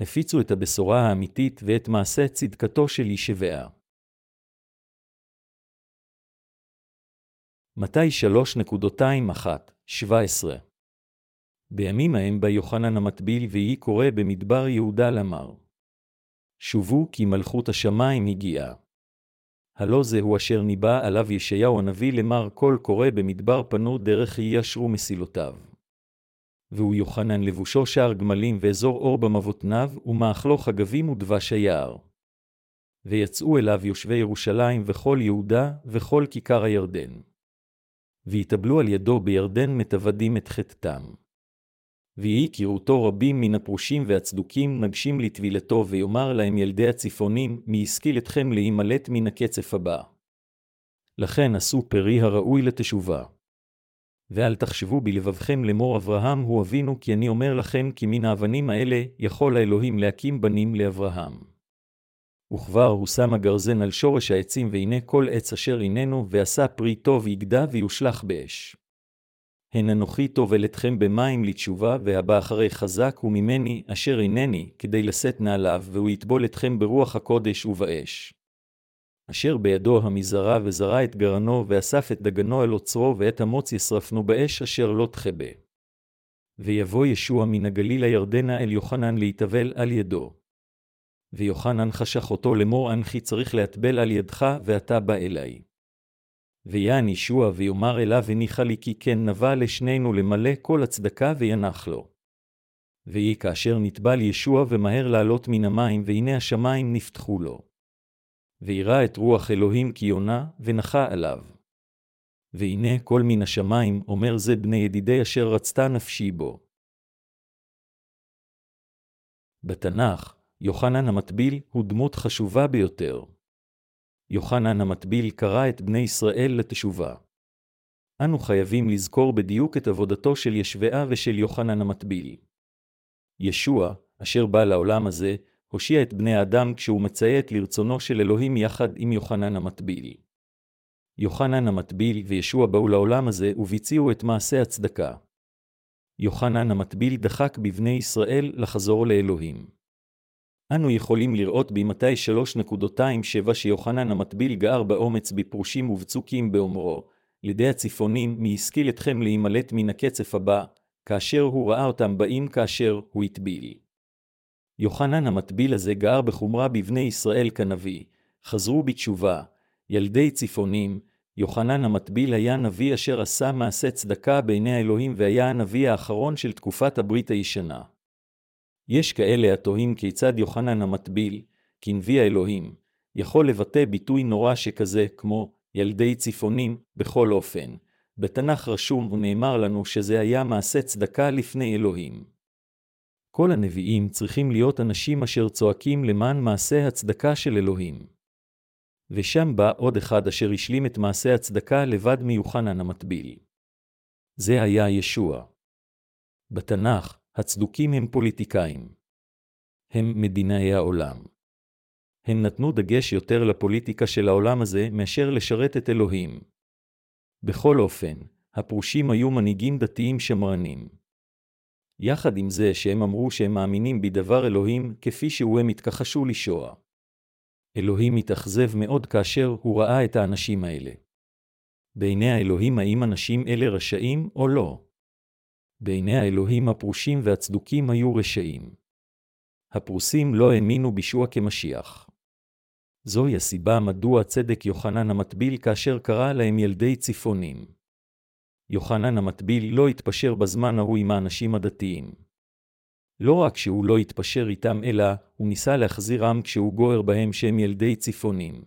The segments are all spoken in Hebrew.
הפיצו את הבשורה האמיתית ואת מעשה צדקתו של ישביה. מתי 3.21-17 בימים ההם בא יוחנן המטביל ויהי קורא במדבר יהודה למר. שובו כי מלכות השמיים הגיעה. הלא זהו אשר ניבא עליו ישעיהו הנביא למר קול קורא במדבר פנו דרך יישרו מסילותיו. והוא יוחנן לבושו שער גמלים ואזור אור במבותניו, ומאכלו חגבים ודבש היער. ויצאו אליו יושבי ירושלים וכל יהודה, וכל כיכר הירדן. ויתאבלו על ידו בירדן מתוודים את חטאתם. ויהי כראותו רבים מן הפרושים והצדוקים נגשים לטבילתו, ויאמר להם ילדי הצפונים, מי השכיל אתכם להימלט מן הקצף הבא. לכן עשו פרי הראוי לתשובה. ואל תחשבו בלבבכם לאמור אברהם הוא אבינו, כי אני אומר לכם כי מן האבנים האלה יכול האלוהים להקים בנים לאברהם. וכבר הוא שם הגרזן על שורש העצים, והנה כל עץ אשר הננו, ועשה פרי טוב יגדע ויושלך באש. הן אנוכי טובל אתכם במים לתשובה, והבא אחרי חזק הוא ממני, אשר הנני, כדי לשאת נעליו, והוא יטבול אתכם ברוח הקודש ובאש. אשר בידו המזרה וזרה את גרנו, ואסף את דגנו אל אוצרו, ואת המוץ ישרפנו באש אשר לא תכבה. ויבוא ישוע מן הגליל הירדנה אל יוחנן להתאבל על ידו. ויוחנן חשך אותו לאמור אנכי צריך להטבל על ידך, ואתה בא אלי. ויען ישוע ויאמר אליו הניחה לי כי כן נבע לשנינו למלא כל הצדקה וינח לו. ויהי כאשר נטבל ישוע ומהר לעלות מן המים, והנה השמיים נפתחו לו. וירא את רוח אלוהים כי יונה, ונחה עליו. והנה כל מן השמיים אומר זה בני ידידי אשר רצתה נפשי בו. בתנ"ך, יוחנן המטביל הוא דמות חשובה ביותר. יוחנן המטביל קרא את בני ישראל לתשובה. אנו חייבים לזכור בדיוק את עבודתו של ישבעה ושל יוחנן המטביל. ישוע, אשר בא לעולם הזה, הושיע את בני האדם כשהוא מציית לרצונו של אלוהים יחד עם יוחנן המטביל. יוחנן המטביל וישוע באו לעולם הזה וביצעו את מעשה הצדקה. יוחנן המטביל דחק בבני ישראל לחזור לאלוהים. אנו יכולים לראות במתי 3.27 שיוחנן המטביל גער באומץ בפרושים ובצוקים באומרו, לידי הצפונים, מי השכיל אתכם להימלט מן הקצף הבא, כאשר הוא ראה אותם באים כאשר הוא הטביל. יוחנן המטביל הזה גער בחומרה בבני ישראל כנביא, חזרו בתשובה, ילדי צפונים, יוחנן המטביל היה נביא אשר עשה מעשה צדקה בעיני האלוהים והיה הנביא האחרון של תקופת הברית הישנה. יש כאלה התוהים כיצד יוחנן המטביל, כנביא האלוהים, יכול לבטא ביטוי נורא שכזה כמו ילדי צפונים בכל אופן. בתנ"ך רשום ונאמר לנו שזה היה מעשה צדקה לפני אלוהים. כל הנביאים צריכים להיות אנשים אשר צועקים למען מעשה הצדקה של אלוהים. ושם בא עוד אחד אשר השלים את מעשה הצדקה לבד מיוחנן המטביל. זה היה ישוע. בתנ"ך, הצדוקים הם פוליטיקאים. הם מדינאי העולם. הם נתנו דגש יותר לפוליטיקה של העולם הזה מאשר לשרת את אלוהים. בכל אופן, הפרושים היו מנהיגים דתיים שמרנים. יחד עם זה שהם אמרו שהם מאמינים בדבר אלוהים, כפי שהוא הם התכחשו לשוע. אלוהים התאכזב מאוד כאשר הוא ראה את האנשים האלה. בעיני האלוהים האם אנשים אלה רשעים או לא? בעיני האלוהים הפרושים והצדוקים היו רשעים. הפרוסים לא האמינו בישוע כמשיח. זוהי הסיבה מדוע צדק יוחנן המטביל כאשר קרא להם ילדי צפונים. יוחנן המטביל לא התפשר בזמן ההוא עם האנשים הדתיים. לא רק שהוא לא התפשר איתם, אלא הוא ניסה להחזירם כשהוא גוער בהם שהם ילדי צפונים.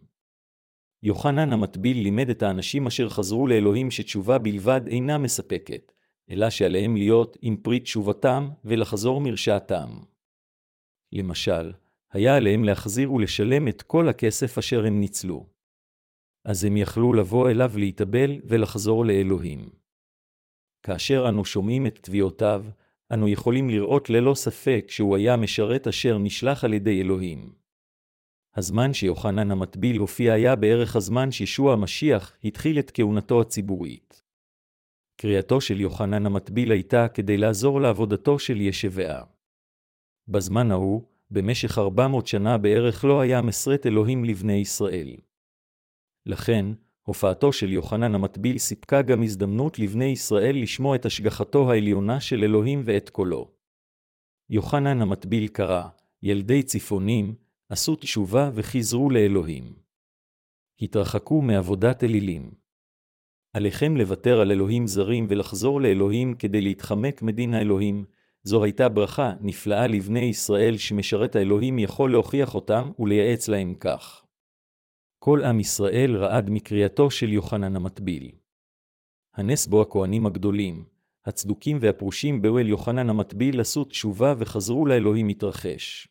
יוחנן המטביל לימד את האנשים אשר חזרו לאלוהים שתשובה בלבד אינה מספקת, אלא שעליהם להיות עם פרי תשובתם ולחזור מרשעתם. למשל, היה עליהם להחזיר ולשלם את כל הכסף אשר הם ניצלו. אז הם יכלו לבוא אליו להתאבל ולחזור לאלוהים. כאשר אנו שומעים את תביעותיו, אנו יכולים לראות ללא ספק שהוא היה משרת אשר נשלח על ידי אלוהים. הזמן שיוחנן המטביל הופיע היה בערך הזמן שישוע המשיח התחיל את כהונתו הציבורית. קריאתו של יוחנן המטביל הייתה כדי לעזור לעבודתו של ישבעה. בזמן ההוא, במשך 400 שנה בערך לא היה מסרת אלוהים לבני ישראל. לכן, הופעתו של יוחנן המטביל סיפקה גם הזדמנות לבני ישראל לשמוע את השגחתו העליונה של אלוהים ואת קולו. יוחנן המטביל קרא, ילדי צפונים, עשו תשובה וחזרו לאלוהים. התרחקו מעבודת אלילים. עליכם לוותר על אלוהים זרים ולחזור לאלוהים כדי להתחמק מדין האלוהים, זו הייתה ברכה נפלאה לבני ישראל שמשרת האלוהים יכול להוכיח אותם ולייעץ להם כך. כל עם ישראל רעד מקריאתו של יוחנן המטביל. הנס בו הכהנים הגדולים, הצדוקים והפרושים באוהל יוחנן המטביל עשו תשובה וחזרו לאלוהים מתרחש.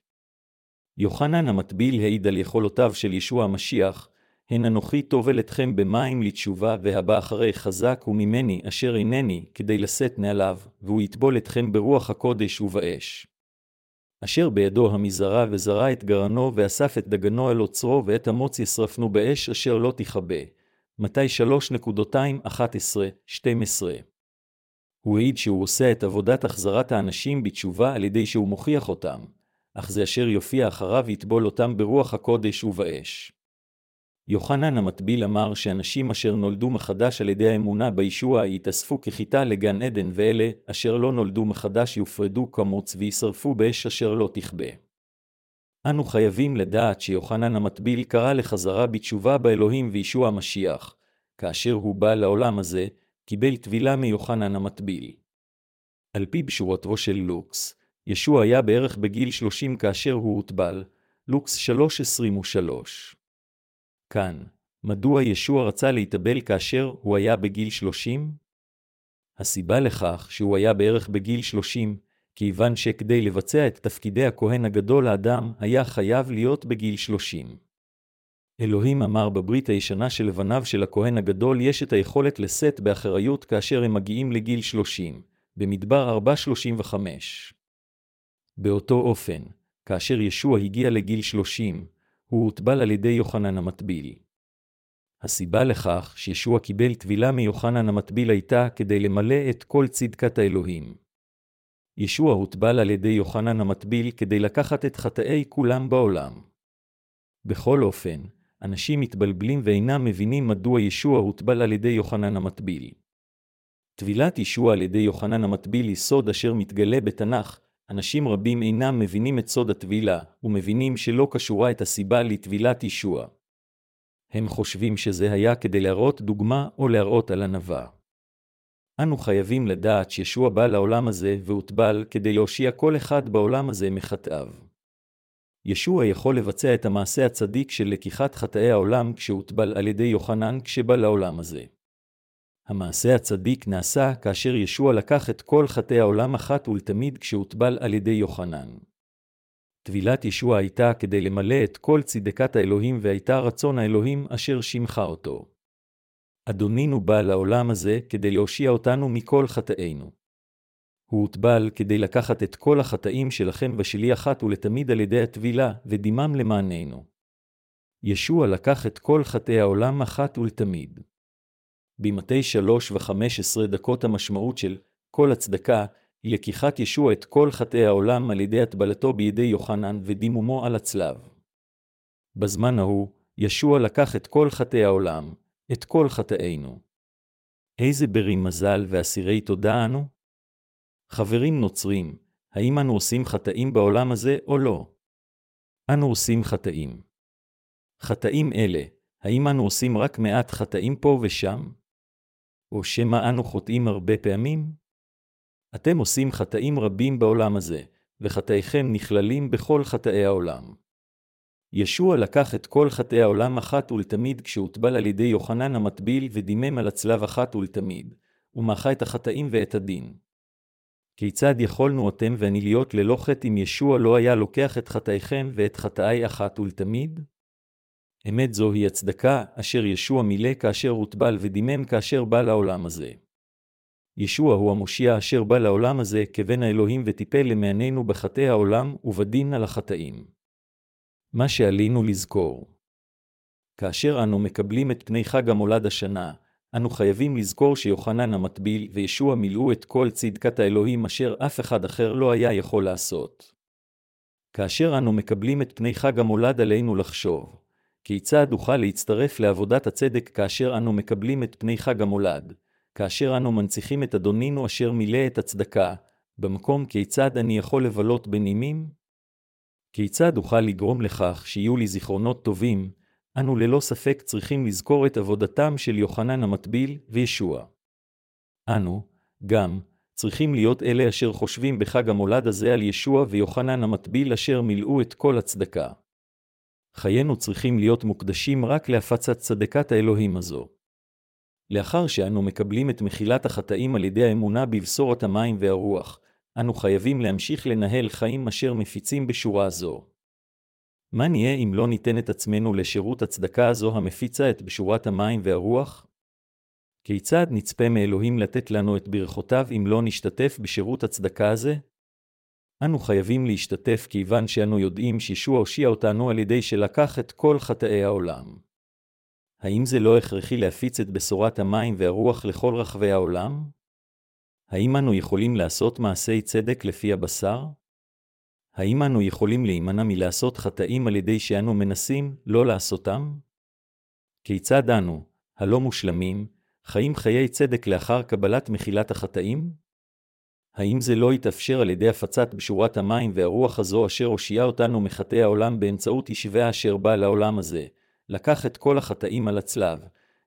יוחנן המטביל העיד על יכולותיו של ישוע המשיח, הן אנוכי טובל אתכם במים לתשובה, והבא אחרי חזק הוא ממני אשר אינני, כדי לשאת נעליו, והוא יטבול אתכם ברוח הקודש ובאש. אשר בידו המזרה וזרה את גרנו, ואסף את דגנו על אוצרו, ואת המוץ ישרפנו באש אשר לא תכבה. מתי 3.2.11-12 הוא העיד שהוא עושה את עבודת החזרת האנשים בתשובה על ידי שהוא מוכיח אותם, אך זה אשר יופיע אחריו יטבול אותם ברוח הקודש ובאש. יוחנן המטביל אמר שאנשים אשר נולדו מחדש על ידי האמונה בישוע יתאספו כחיטה לגן עדן, ואלה אשר לא נולדו מחדש יופרדו כמוץ וישרפו באש אשר לא תכבה. אנו חייבים לדעת שיוחנן המטביל קרא לחזרה בתשובה באלוהים וישוע המשיח, כאשר הוא בא לעולם הזה, קיבל טבילה מיוחנן המטביל. על פי בשורתו של לוקס, ישוע היה בערך בגיל 30 כאשר הוא הוטבל, לוקס 3.23. כאן, מדוע ישוע רצה להתאבל כאשר הוא היה בגיל 30? הסיבה לכך שהוא היה בערך בגיל 30, כיוון שכדי לבצע את תפקידי הכהן הגדול האדם, היה חייב להיות בגיל 30. אלוהים אמר בברית הישנה של לבניו של הכהן הגדול יש את היכולת לשאת באחריות כאשר הם מגיעים לגיל 30, במדבר 4.35. באותו אופן, כאשר ישוע הגיע לגיל 30, הוא הוטבל על ידי יוחנן המטביל. הסיבה לכך שישוע קיבל טבילה מיוחנן המטביל הייתה כדי למלא את כל צדקת האלוהים. ישוע הוטבל על ידי יוחנן המטביל כדי לקחת את חטאי כולם בעולם. בכל אופן, אנשים מתבלבלים ואינם מבינים מדוע ישוע הוטבל על ידי יוחנן המטביל. טבילת ישוע על ידי יוחנן המטביל היא סוד אשר מתגלה בתנ"ך, אנשים רבים אינם מבינים את סוד הטבילה, ומבינים שלא קשורה את הסיבה לטבילת ישוע. הם חושבים שזה היה כדי להראות דוגמה או להראות על ענווה. אנו חייבים לדעת שישוע בא לעולם הזה והוטבל כדי להושיע כל אחד בעולם הזה מחטאיו. ישוע יכול לבצע את המעשה הצדיק של לקיחת חטאי העולם כשהוטבל על ידי יוחנן כשבא לעולם הזה. המעשה הצדיק נעשה כאשר ישוע לקח את כל חטאי העולם אחת ולתמיד כשהוטבל על ידי יוחנן. טבילת ישוע הייתה כדי למלא את כל צדקת האלוהים והייתה רצון האלוהים אשר שימחה אותו. אדונינו בא לעולם הזה כדי להושיע אותנו מכל חטאינו. הוא הוטבל כדי לקחת את כל החטאים שלכם ושלי אחת ולתמיד על ידי הטבילה, ודימם למעננו. ישוע לקח את כל חטאי העולם אחת ולתמיד. במטי שלוש וחמש עשרה דקות המשמעות של כל הצדקה היא לקיחת ישוע את כל חטאי העולם על ידי הטבלתו בידי יוחנן ודימומו על הצלב. בזמן ההוא, ישוע לקח את כל חטאי העולם, את כל חטאינו. איזה ברי מזל ואסירי תודה אנו? חברים נוצרים, האם אנו עושים חטאים בעולם הזה או לא? אנו עושים חטאים. חטאים אלה, האם אנו עושים רק מעט חטאים פה ושם? או שמא אנו חוטאים הרבה פעמים? אתם עושים חטאים רבים בעולם הזה, וחטאיכם נכללים בכל חטאי העולם. ישוע לקח את כל חטאי העולם אחת ולתמיד כשהוטבל על ידי יוחנן המטביל ודימם על הצלב אחת ולתמיד, ומחה את החטאים ואת הדין. כיצד יכולנו אתם ואני להיות ללא חטא אם ישוע לא היה לוקח את חטאיכם ואת חטאי אחת ולתמיד? אמת זוהי הצדקה אשר ישוע מילא כאשר הוטבל ודימם כאשר בא לעולם הזה. ישוע הוא המושיע אשר בא לעולם הזה כבן האלוהים וטיפל למעננו בחטאי העולם ובדין על החטאים. מה שעלינו לזכור. כאשר אנו מקבלים את פני חג המולד השנה, אנו חייבים לזכור שיוחנן המטביל וישוע מילאו את כל צדקת האלוהים אשר אף אחד אחר לא היה יכול לעשות. כאשר אנו מקבלים את פני חג המולד עלינו לחשוב, כיצד אוכל להצטרף לעבודת הצדק כאשר אנו מקבלים את פני חג המולד, כאשר אנו מנציחים את אדונינו אשר מילא את הצדקה, במקום כיצד אני יכול לבלות בנימים? כיצד אוכל לגרום לכך שיהיו לי זיכרונות טובים, אנו ללא ספק צריכים לזכור את עבודתם של יוחנן המטביל וישוע. אנו, גם, צריכים להיות אלה אשר חושבים בחג המולד הזה על ישוע ויוחנן המטביל אשר מילאו את כל הצדקה. חיינו צריכים להיות מוקדשים רק להפצת צדקת האלוהים הזו. לאחר שאנו מקבלים את מחילת החטאים על ידי האמונה בבשורת המים והרוח, אנו חייבים להמשיך לנהל חיים אשר מפיצים בשורה זו. מה נהיה אם לא ניתן את עצמנו לשירות הצדקה הזו המפיצה את בשורת המים והרוח? כיצד נצפה מאלוהים לתת לנו את ברכותיו אם לא נשתתף בשירות הצדקה הזה? אנו חייבים להשתתף כיוון שאנו יודעים שישוע הושיע אותנו על ידי שלקח את כל חטאי העולם. האם זה לא הכרחי להפיץ את בשורת המים והרוח לכל רחבי העולם? האם אנו יכולים לעשות מעשי צדק לפי הבשר? האם אנו יכולים להימנע מלעשות חטאים על ידי שאנו מנסים לא לעשותם? כיצד אנו, הלא מושלמים, חיים חיי צדק לאחר קבלת מחילת החטאים? האם זה לא יתאפשר על ידי הפצת בשורת המים והרוח הזו אשר הושיעה אותנו מחטאי העולם באמצעות ישבה אשר בא לעולם הזה, לקח את כל החטאים על הצלב,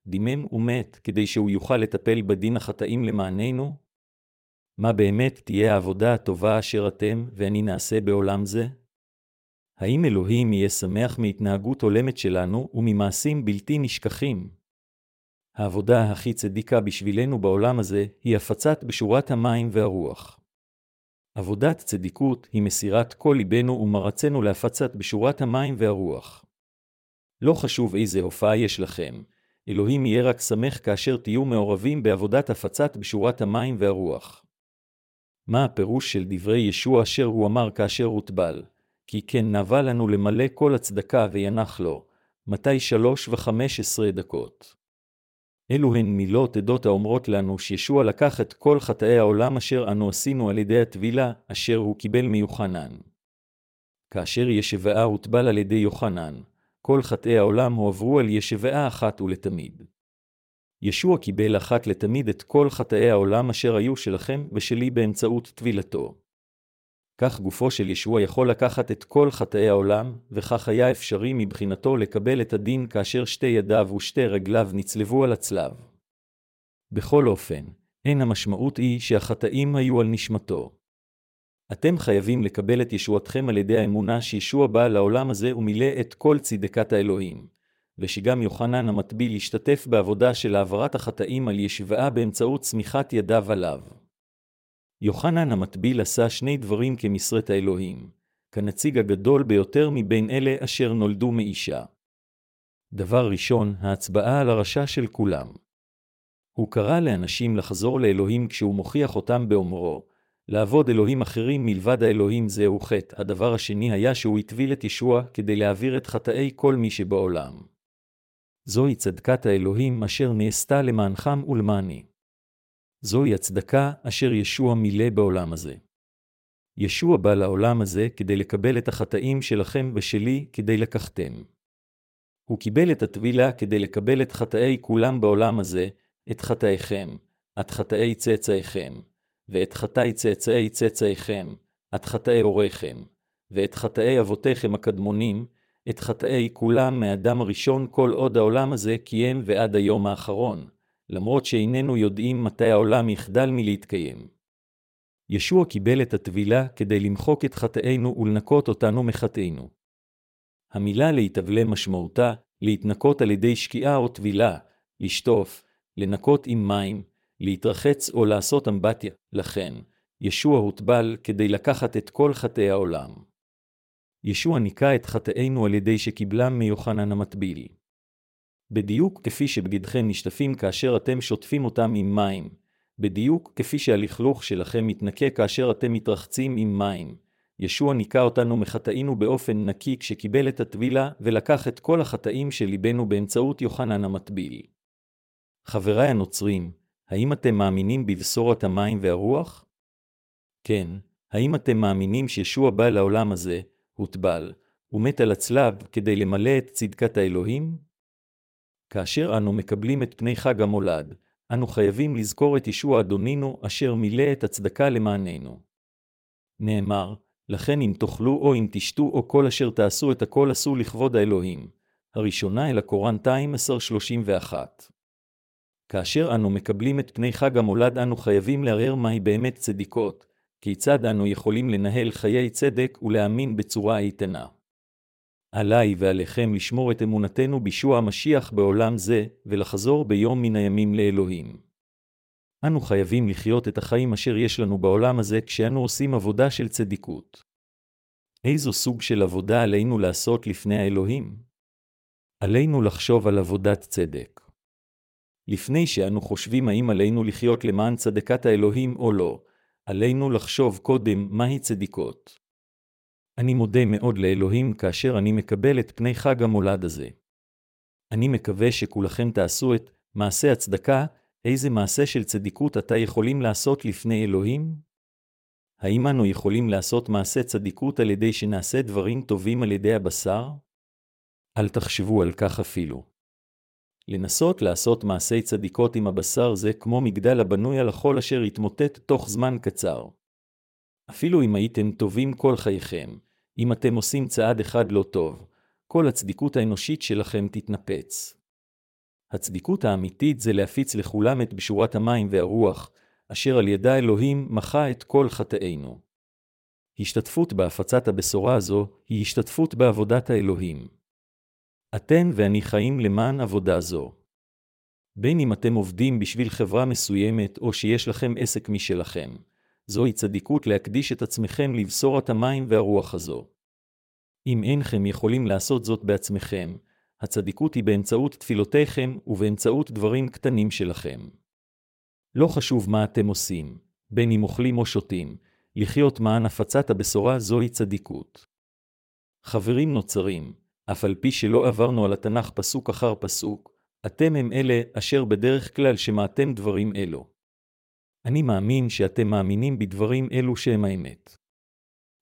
דימם ומת, כדי שהוא יוכל לטפל בדין החטאים למעננו? מה באמת תהיה העבודה הטובה אשר אתם ואני נעשה בעולם זה? האם אלוהים יהיה שמח מהתנהגות הולמת שלנו וממעשים בלתי נשכחים? העבודה הכי צדיקה בשבילנו בעולם הזה היא הפצת בשורת המים והרוח. עבודת צדיקות היא מסירת כל ליבנו ומרצנו להפצת בשורת המים והרוח. לא חשוב איזה הופעה יש לכם, אלוהים יהיה רק שמח כאשר תהיו מעורבים בעבודת הפצת בשורת המים והרוח. מה הפירוש של דברי ישוע אשר הוא אמר כאשר הוטבל? כי כן נבע לנו למלא כל הצדקה וינח לו. מתי שלוש וחמש עשרה דקות. אלו הן מילות עדות האומרות לנו שישוע לקח את כל חטאי העולם אשר אנו עשינו על ידי הטבילה, אשר הוא קיבל מיוחנן. כאשר ישבעה הוטבל על ידי יוחנן, כל חטאי העולם הועברו על ישבעה אחת ולתמיד. ישוע קיבל אחת לתמיד את כל חטאי העולם אשר היו שלכם ושלי באמצעות טבילתו. כך גופו של ישוע יכול לקחת את כל חטאי העולם, וכך היה אפשרי מבחינתו לקבל את הדין כאשר שתי ידיו ושתי רגליו נצלבו על הצלב. בכל אופן, אין המשמעות היא שהחטאים היו על נשמתו. אתם חייבים לקבל את ישועתכם על ידי האמונה שישוע בא לעולם הזה ומילא את כל צדקת האלוהים, ושגם יוחנן המטביל השתתף בעבודה של העברת החטאים על ישבעה באמצעות צמיחת ידיו עליו. יוחנן המטביל עשה שני דברים כמשרת האלוהים, כנציג הגדול ביותר מבין אלה אשר נולדו מאישה. דבר ראשון, ההצבעה על הרשע של כולם. הוא קרא לאנשים לחזור לאלוהים כשהוא מוכיח אותם באומרו, לעבוד אלוהים אחרים מלבד האלוהים זהו חטא. הדבר השני היה שהוא הטביל את ישוע כדי להעביר את חטאי כל מי שבעולם. זוהי צדקת האלוהים אשר נעשתה למענכם ולמעני. זוהי הצדקה אשר ישוע מילא בעולם הזה. ישוע בא לעולם הזה כדי לקבל את החטאים שלכם ושלי כדי לקחתם. הוא קיבל את הטבילה כדי לקבל את חטאי כולם בעולם הזה, את חטאיכם, את חטאי צאצאיכם, ואת חטאי צאצאי צאצאיכם, את חטאי הוריכם, ואת חטאי אבותיכם הקדמונים, את חטאי כולם מאדם הראשון כל עוד העולם הזה קיים ועד היום האחרון, למרות שאיננו יודעים מתי העולם יחדל מלהתקיים. ישוע קיבל את הטבילה כדי למחוק את חטאינו ולנקות אותנו מחטאינו. המילה להתאבלה משמעותה להתנקות על ידי שקיעה או טבילה, לשטוף, לנקות עם מים, להתרחץ או לעשות אמבטיה. לכן, ישוע הוטבל כדי לקחת את כל חטאי העולם. ישוע ניקה את חטאינו על ידי שקיבלם מיוחנן המטביל. בדיוק כפי שבגדכם נשטפים כאשר אתם שוטפים אותם עם מים, בדיוק כפי שהלכלוך שלכם מתנקה כאשר אתם מתרחצים עם מים. ישוע ניקה אותנו מחטאינו באופן נקי כשקיבל את הטבילה ולקח את כל החטאים של ליבנו באמצעות יוחנן המטביל. חבריי הנוצרים, האם אתם מאמינים בבשורת המים והרוח? כן, האם אתם מאמינים שישוע בא לעולם הזה, הוטבל, ומת על הצלב כדי למלא את צדקת האלוהים? כאשר אנו מקבלים את פני חג המולד, אנו חייבים לזכור את ישוע אדונינו אשר מילא את הצדקה למעננו. נאמר, לכן אם תאכלו או אם תשתו או כל אשר תעשו את הכל עשו לכבוד האלוהים. הראשונה אל הקורנטיים 10:31. כאשר אנו מקבלים את פני חג המולד אנו חייבים לערער מהי באמת צדיקות, כיצד אנו יכולים לנהל חיי צדק ולהאמין בצורה איתנה. עליי ועליכם לשמור את אמונתנו בישוע המשיח בעולם זה, ולחזור ביום מן הימים לאלוהים. אנו חייבים לחיות את החיים אשר יש לנו בעולם הזה כשאנו עושים עבודה של צדיקות. איזו סוג של עבודה עלינו לעשות לפני האלוהים? עלינו לחשוב על עבודת צדק. לפני שאנו חושבים האם עלינו לחיות למען צדקת האלוהים או לא, עלינו לחשוב קודם מהי צדיקות. אני מודה מאוד לאלוהים כאשר אני מקבל את פני חג המולד הזה. אני מקווה שכולכם תעשו את מעשה הצדקה, איזה מעשה של צדיקות אתה יכולים לעשות לפני אלוהים? האם אנו יכולים לעשות מעשה צדיקות על ידי שנעשה דברים טובים על ידי הבשר? אל תחשבו על כך אפילו. לנסות לעשות מעשי צדיקות עם הבשר זה כמו מגדל הבנוי על החול אשר יתמוטט תוך זמן קצר. אפילו אם הייתם טובים כל חייכם, אם אתם עושים צעד אחד לא טוב, כל הצדיקות האנושית שלכם תתנפץ. הצדיקות האמיתית זה להפיץ לכולם את בשורת המים והרוח, אשר על ידה אלוהים מחה את כל חטאינו. השתתפות בהפצת הבשורה הזו היא השתתפות בעבודת האלוהים. אתן ואני חיים למען עבודה זו. בין אם אתם עובדים בשביל חברה מסוימת או שיש לכם עסק משלכם, זוהי צדיקות להקדיש את עצמכם לבשורת המים והרוח הזו. אם אינכם יכולים לעשות זאת בעצמכם, הצדיקות היא באמצעות תפילותיכם ובאמצעות דברים קטנים שלכם. לא חשוב מה אתם עושים, בין אם אוכלים או שותים, לחיות מען הפצת הבשורה זוהי צדיקות. חברים נוצרים, אף על פי שלא עברנו על התנ"ך פסוק אחר פסוק, אתם הם אלה אשר בדרך כלל שמעתם דברים אלו. אני מאמין שאתם מאמינים בדברים אלו שהם האמת.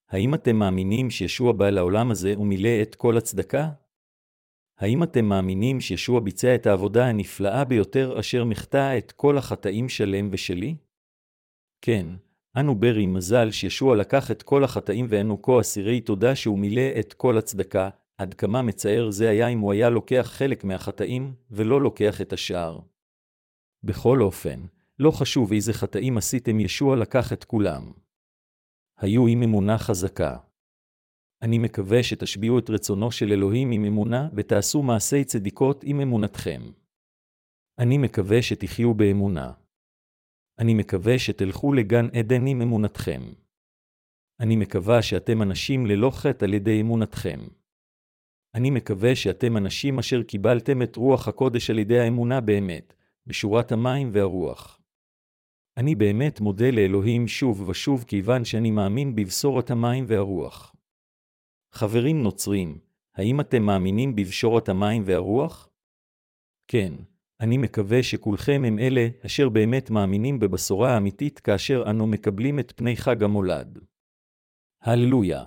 האם אתם מאמינים שישוע בא לעולם הזה ומילא את כל הצדקה? האם אתם מאמינים שישוע ביצע את העבודה הנפלאה ביותר אשר מחטא את כל החטאים שלם ושלי? כן, אנו ברי מזל שישוע לקח את כל החטאים ואנו כה אסירי תודה שהוא מילא את כל הצדקה, עד כמה מצער זה היה אם הוא היה לוקח חלק מהחטאים, ולא לוקח את השאר. בכל אופן, לא חשוב איזה חטאים עשיתם, ישוע לקח את כולם. היו עם אמונה חזקה. אני מקווה שתשביעו את רצונו של אלוהים עם אמונה ותעשו מעשי צדיקות עם אמונתכם. אני מקווה שתחיו באמונה. אני מקווה שתלכו לגן עדן עם אמונתכם. אני מקווה שאתם אנשים ללא חטא על ידי אמונתכם. אני מקווה שאתם אנשים אשר קיבלתם את רוח הקודש על ידי האמונה באמת, בשורת המים והרוח. אני באמת מודה לאלוהים שוב ושוב כיוון שאני מאמין בבשורת המים והרוח. חברים נוצרים, האם אתם מאמינים בבשורת המים והרוח? כן, אני מקווה שכולכם הם אלה אשר באמת מאמינים בבשורה האמיתית כאשר אנו מקבלים את פני חג המולד. הללויה.